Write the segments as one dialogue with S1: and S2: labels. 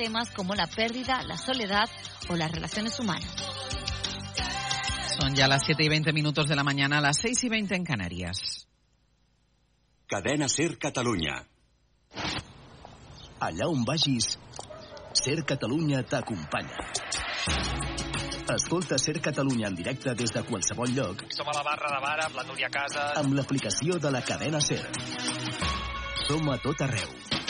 S1: temas como la pérdida, la soledad o las relaciones humanas.
S2: Son ya las 7 y 20 minutos de la mañana, las 6 y 20 en Canarias.
S3: Cadena Ser Catalunya.
S4: Allà on vagis, Ser Catalunya t'acompanya. Escolta Ser Catalunya en directe des de qualsevol lloc
S5: Som a la barra de bar amb la Núria Casa.
S4: amb l'aplicació de la cadena Ser. Som a tot arreu.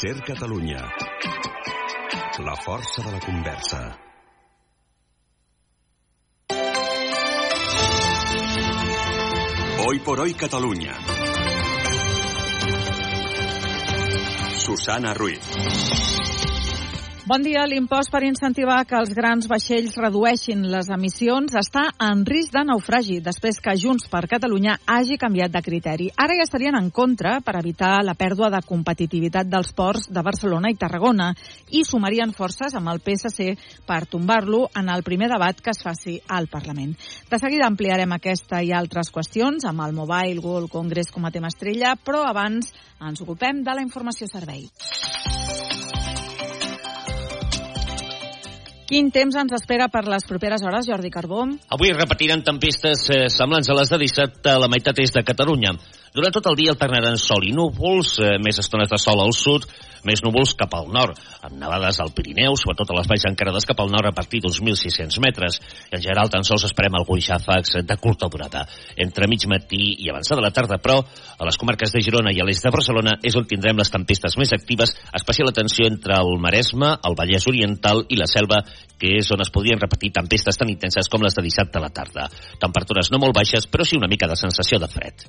S3: Ser Catalunya. La força de la conversa. Hoy por hoy Catalunya. Susana Ruiz.
S2: Bon dia. L'impost per incentivar que els grans vaixells redueixin les emissions està en risc de naufragi després que Junts per Catalunya hagi canviat de criteri. Ara ja estarien en contra per evitar la pèrdua de competitivitat dels ports de Barcelona i Tarragona i sumarien forces amb el PSC per tombar-lo en el primer debat que es faci al Parlament. De seguida ampliarem aquesta i altres qüestions amb el Mobile World Congress com a tema estrella, però abans ens ocupem de la informació servei. Quin temps ens espera per les properes hores, Jordi Carbó?
S6: Avui repetiran tempestes eh, semblants a les de dissabte a la meitat est de Catalunya. Durant tot el dia alternaran sol i núvols, eh, més estones de sol al sud, més núvols cap al nord, amb nevades al Pirineu, sobretot a les valls encarades cap al nord a partir d'uns 1.600 metres. En general, tan sols esperem alguns xàfecs de curta durada. Entre mig matí i avançada la tarda, però, a les comarques de Girona i a l'est de Barcelona és on tindrem les tempestes més actives, especial atenció entre el Maresme, el Vallès Oriental i la Selva, que és on es podrien repetir tempestes tan intenses com les de dissabte a la tarda. Temperatures no molt baixes, però sí una mica de sensació de fred.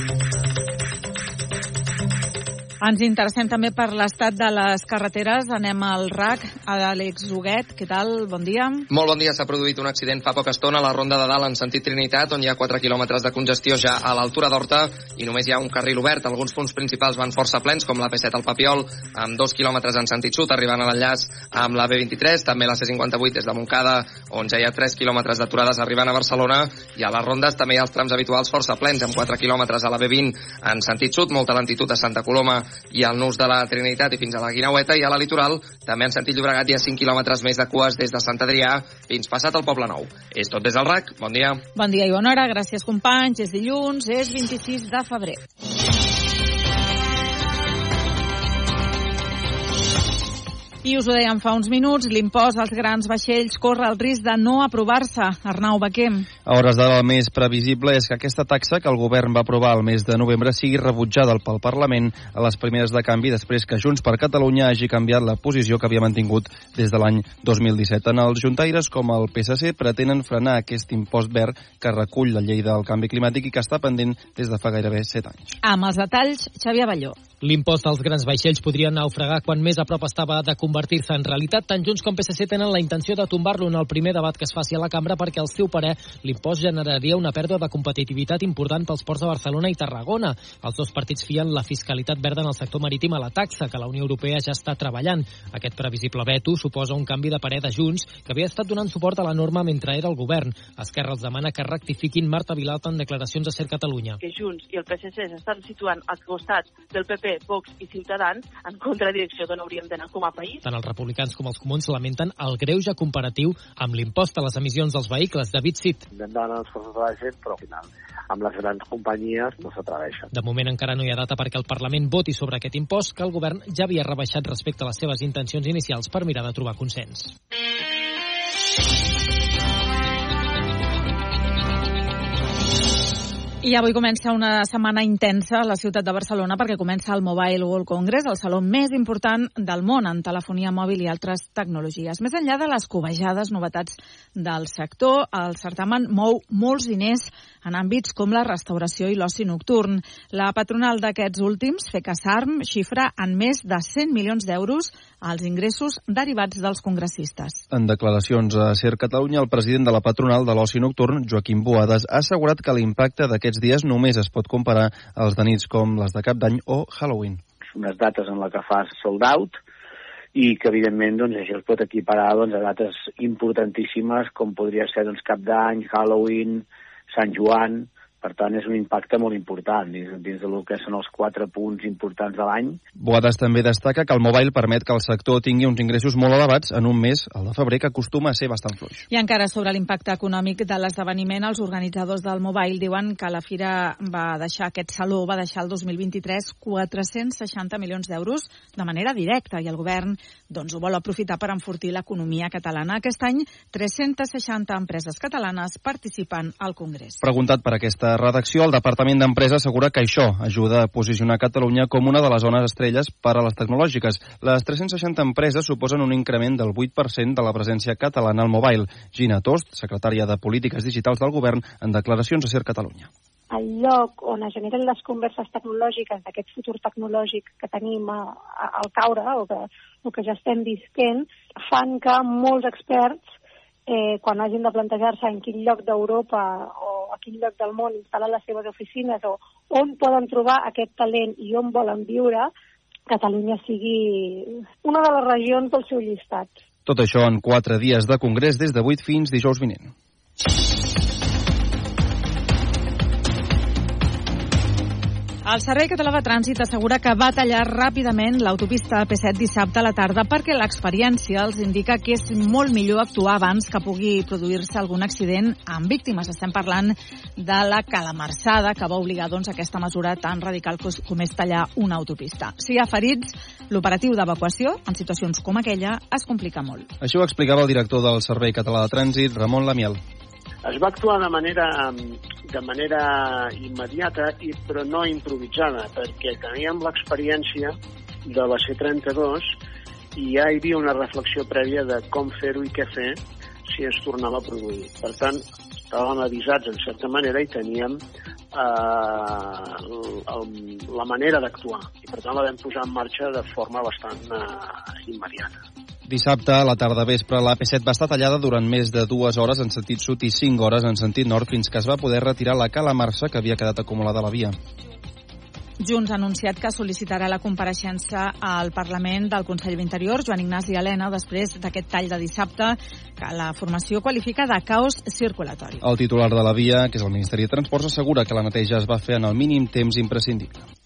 S2: Ens interessem també per l'estat de les carreteres. Anem al RAC. Àlex Huguet, què tal? Bon dia.
S7: Molt bon dia. S'ha produït un accident fa poca estona a la Ronda de Dalt en sentit Trinitat, on hi ha 4 quilòmetres de congestió ja a l'altura d'Horta i només hi ha un carril obert. Alguns punts principals van força plens, com la P7 al Papiol, amb 2 quilòmetres en sentit sud, arribant a l'enllaç amb la B23, també la C58 des de Montcada, on ja hi ha 3 quilòmetres d'aturades arribant a Barcelona, i a les rondes també hi ha els trams habituals força plens, amb 4 quilòmetres a la B20 en sentit sud, molta lentitud a Santa Coloma i al nus de la Trinitat i fins a la Guinaueta i a la litoral també en sentit Llobregat hi ha 5 quilòmetres més de cues des de Sant Adrià fins passat al Poble Nou. És tot des del RAC. Bon dia.
S2: Bon dia i bona hora. Gràcies, companys. És dilluns, és 26 de febrer. I us ho dèiem fa uns minuts, l'impost als grans vaixells corre el risc de no aprovar-se. Arnau Baquem.
S8: A hores d'ara el més previsible és que aquesta taxa que el govern va aprovar el mes de novembre sigui rebutjada pel Parlament a les primeres de canvi després que Junts per Catalunya hagi canviat la posició que havia mantingut des de l'any 2017. Tant els juntaires com el PSC pretenen frenar aquest impost verd que recull la llei del canvi climàtic i que està pendent des de fa gairebé 7 anys.
S2: Amb els detalls, Xavier Balló.
S9: L'impost als grans vaixells podria naufragar quan més a prop estava de convertir-se en realitat. Tant Junts com PSC tenen la intenció de tombar-lo en el primer debat que es faci a la cambra perquè, al seu parer, l'impost generaria una pèrdua de competitivitat important pels ports de Barcelona i Tarragona. Els dos partits fien la fiscalitat verda en el sector marítim a la taxa que la Unió Europea ja està treballant. Aquest previsible veto suposa un canvi de parer de Junts que havia estat donant suport a la norma mentre era el govern. Esquerra els demana que rectifiquin Marta Vilalta en declaracions a Ser Catalunya.
S10: que Junts i el PSC s'estan situant als costats del PP, Vox i Ciutadans en contradirecció d'on hauríem d'anar com a país.
S9: Tant els republicans com els comuns lamenten el greuge comparatiu amb l'impost a les emissions dels vehicles. David Cid.
S11: Hem d'anar als cossos de la gent, però al final amb les grans companyies no s'atreveixen.
S9: De moment encara no hi ha data perquè el Parlament voti sobre aquest impost que el govern ja havia rebaixat respecte a les seves intencions inicials per mirar de trobar consens.
S2: I avui comença una setmana intensa a la ciutat de Barcelona perquè comença el Mobile World Congress, el saló més important del món en telefonia mòbil i altres tecnologies. Més enllà de les covejades novetats del sector, el certamen mou molts diners en àmbits com la restauració i l'oci nocturn. La patronal d'aquests últims, FECASARM, xifra en més de 100 milions d'euros els ingressos derivats dels congressistes.
S8: En declaracions a Ser Catalunya, el president de la patronal de l'oci nocturn, Joaquim Boades, ha assegurat que l'impacte d'aquests aquests dies només es pot comparar als de nits com les de Cap d'Any o Halloween.
S11: Unes dates en la que fas sold out i que evidentment doncs, això es pot equiparar doncs, a dates importantíssimes com podria ser doncs, Cap d'Any, Halloween, Sant Joan, per tant, és un impacte molt important dins, dins del que són els quatre punts importants de l'any.
S8: Boades també destaca que el mobile permet que el sector tingui uns ingressos molt elevats en un mes, el de febrer, que acostuma a ser bastant fluix.
S2: I encara sobre l'impacte econòmic de l'esdeveniment, els organitzadors del mobile diuen que la fira va deixar, aquest saló va deixar el 2023 460 milions d'euros de manera directa i el govern doncs, ho vol aprofitar per enfortir l'economia catalana. Aquest any, 360 empreses catalanes participen al Congrés.
S8: Preguntat per aquesta redacció, el Departament d'Empresa assegura que això ajuda a posicionar Catalunya com una de les zones estrelles per a les tecnològiques. Les 360 empreses suposen un increment del 8% de la presència catalana al mobile. Gina Tost, secretària de Polítiques Digitals del Govern, en declaracions a Ser Catalunya
S12: el lloc on es generen les converses tecnològiques d'aquest futur tecnològic que tenim a, a, al caure o que, o que ja estem visquent, fan que molts experts eh, quan hagin de plantejar-se en quin lloc d'Europa o a quin lloc del món instal·lar les seves oficines o on poden trobar aquest talent i on volen viure, Catalunya sigui una de les regions del seu llistat.
S8: Tot això en quatre dies de congrés des de 8 fins dijous vinent.
S2: El Servei Català de Trànsit assegura que va tallar ràpidament l'autopista P7 dissabte a la tarda perquè l'experiència els indica que és molt millor actuar abans que pugui produir-se algun accident amb víctimes. Estem parlant de la calamarsada que va obligar doncs, aquesta mesura tan radical com és tallar una autopista. Si hi ha ferits, l'operatiu d'evacuació en situacions com aquella es complica molt.
S8: Això ho explicava el director del Servei Català de Trànsit, Ramon Lamiel
S13: es va actuar de manera, de manera immediata, i, però no improvisada, perquè teníem l'experiència de la C-32 i ja hi havia una reflexió prèvia de com fer-ho i què fer si es tornava a produir. Per tant, estàvem avisats en certa manera i teníem eh, el, la manera d'actuar. I per tant la vam posar en marxa de forma bastant eh, immediata.
S8: Dissabte, a la tarda vespre, l'AP7 va estar tallada durant més de dues hores en sentit sud i cinc hores en sentit nord fins que es va poder retirar la calamarsa que havia quedat acumulada a la via.
S2: Junts ha anunciat que sol·licitarà la compareixença al Parlament del Consell d'Interior, Joan Ignasi Helena, després d'aquest tall de dissabte que la formació qualifica de caos circulatori.
S8: El titular de la via, que és el Ministeri de Transports, assegura que la neteja es va fer en el mínim temps imprescindible.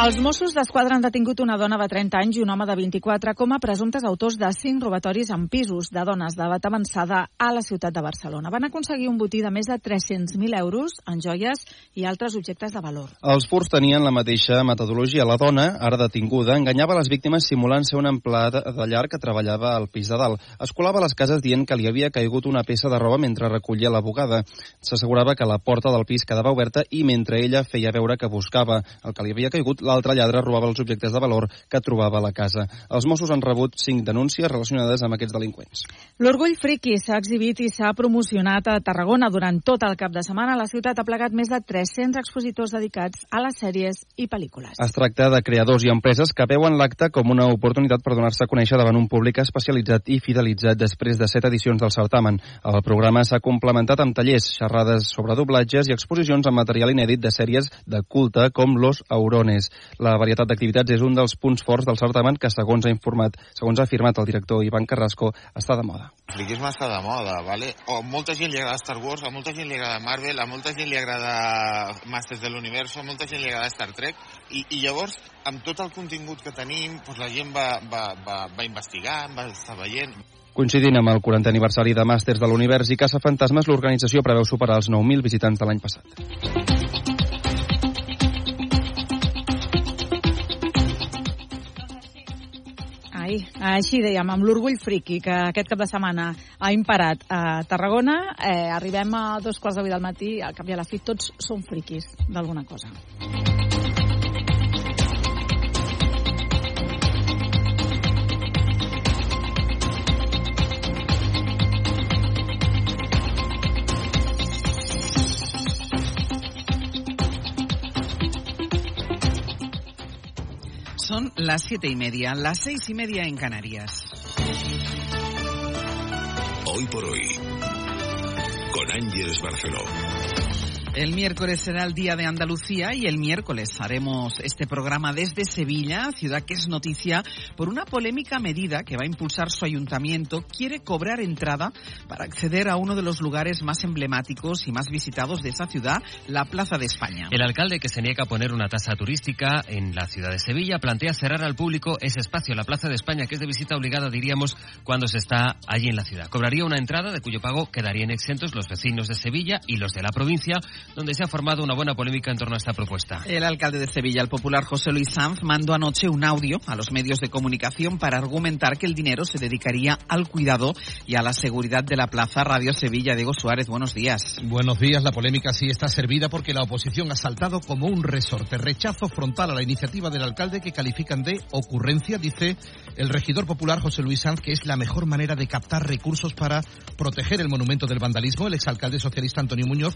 S2: Els Mossos d'Esquadra han detingut una dona de 30 anys i un home de 24 com a presumptes autors de cinc robatoris en pisos de dones d'edat avançada a la ciutat de Barcelona. Van aconseguir un botí de més de 300.000 euros en joies i altres objectes de valor.
S8: Els furs tenien la mateixa metodologia. La dona, ara detinguda, enganyava les víctimes simulant ser una empleada de llar que treballava al pis de dalt. Escolava les cases dient que li havia caigut una peça de roba mentre recollia la bugada. S'assegurava que la porta del pis quedava oberta i mentre ella feia veure que buscava el que li havia caigut, l'altre lladre robava els objectes de valor que trobava a la casa. Els Mossos han rebut cinc denúncies relacionades amb aquests delinqüents.
S2: L'Orgull Friki s'ha exhibit i s'ha promocionat a Tarragona durant tot el cap de setmana. La ciutat ha plegat més de 300 expositors dedicats a les sèries i pel·lícules.
S8: Es tracta de creadors i empreses que veuen l'acte com una oportunitat per donar-se a conèixer davant un públic especialitzat i fidelitzat després de set edicions del certamen. El programa s'ha complementat amb tallers, xerrades sobre doblatges i exposicions amb material inèdit de sèries de culte com Los Aurones. La varietat d'activitats és un dels punts forts del certamen que, segons ha informat, segons ha afirmat el director Ivan Carrasco, està de moda.
S14: El friquisme està de moda, ¿vale? O molta gent li agrada Star Wars, a molta gent li agrada Marvel, a molta gent li agrada Masters de l'Universo, a molta gent li agrada Star Trek, i, i llavors, amb tot el contingut que tenim, doncs la gent va, va, va, va investigar, va estar veient...
S8: Coincidint amb el 40 aniversari de Màsters de l'Univers i Caça Fantasmes, l'organització preveu superar els 9.000 visitants de l'any passat.
S2: Ai, així dèiem, amb l'orgull friqui que aquest cap de setmana ha imparat a Tarragona, eh, arribem a dos quarts de vuit del matí, al cap i a la fi tots som friquis d'alguna cosa.
S15: Las siete y media, las seis y media en Canarias.
S16: Hoy por hoy, con Ángeles Barceló.
S15: El miércoles será el Día de Andalucía y el miércoles haremos este programa desde Sevilla, ciudad que es noticia por una polémica medida que va a impulsar su ayuntamiento. Quiere cobrar entrada para acceder a uno de los lugares más emblemáticos y más visitados de esa ciudad, la Plaza de España.
S17: El alcalde que se niega a poner una tasa turística en la ciudad de Sevilla plantea cerrar al público ese espacio, la Plaza de España, que es de visita obligada, diríamos, cuando se está allí en la ciudad. Cobraría una entrada de cuyo pago quedarían exentos los vecinos de Sevilla y los de la provincia donde se ha formado una buena polémica en torno a esta propuesta.
S15: El alcalde de Sevilla, el popular José Luis Sanz, mandó anoche un audio a los medios de comunicación para argumentar que el dinero se dedicaría al cuidado y a la seguridad de la plaza. Radio Sevilla, Diego Suárez, buenos días.
S18: Buenos días, la polémica sí está servida porque la oposición ha saltado como un resorte. Rechazo frontal a la iniciativa del alcalde que califican de ocurrencia, dice el regidor popular José Luis Sanz, que es la mejor manera de captar recursos para proteger el monumento del vandalismo. El exalcalde socialista Antonio Muñoz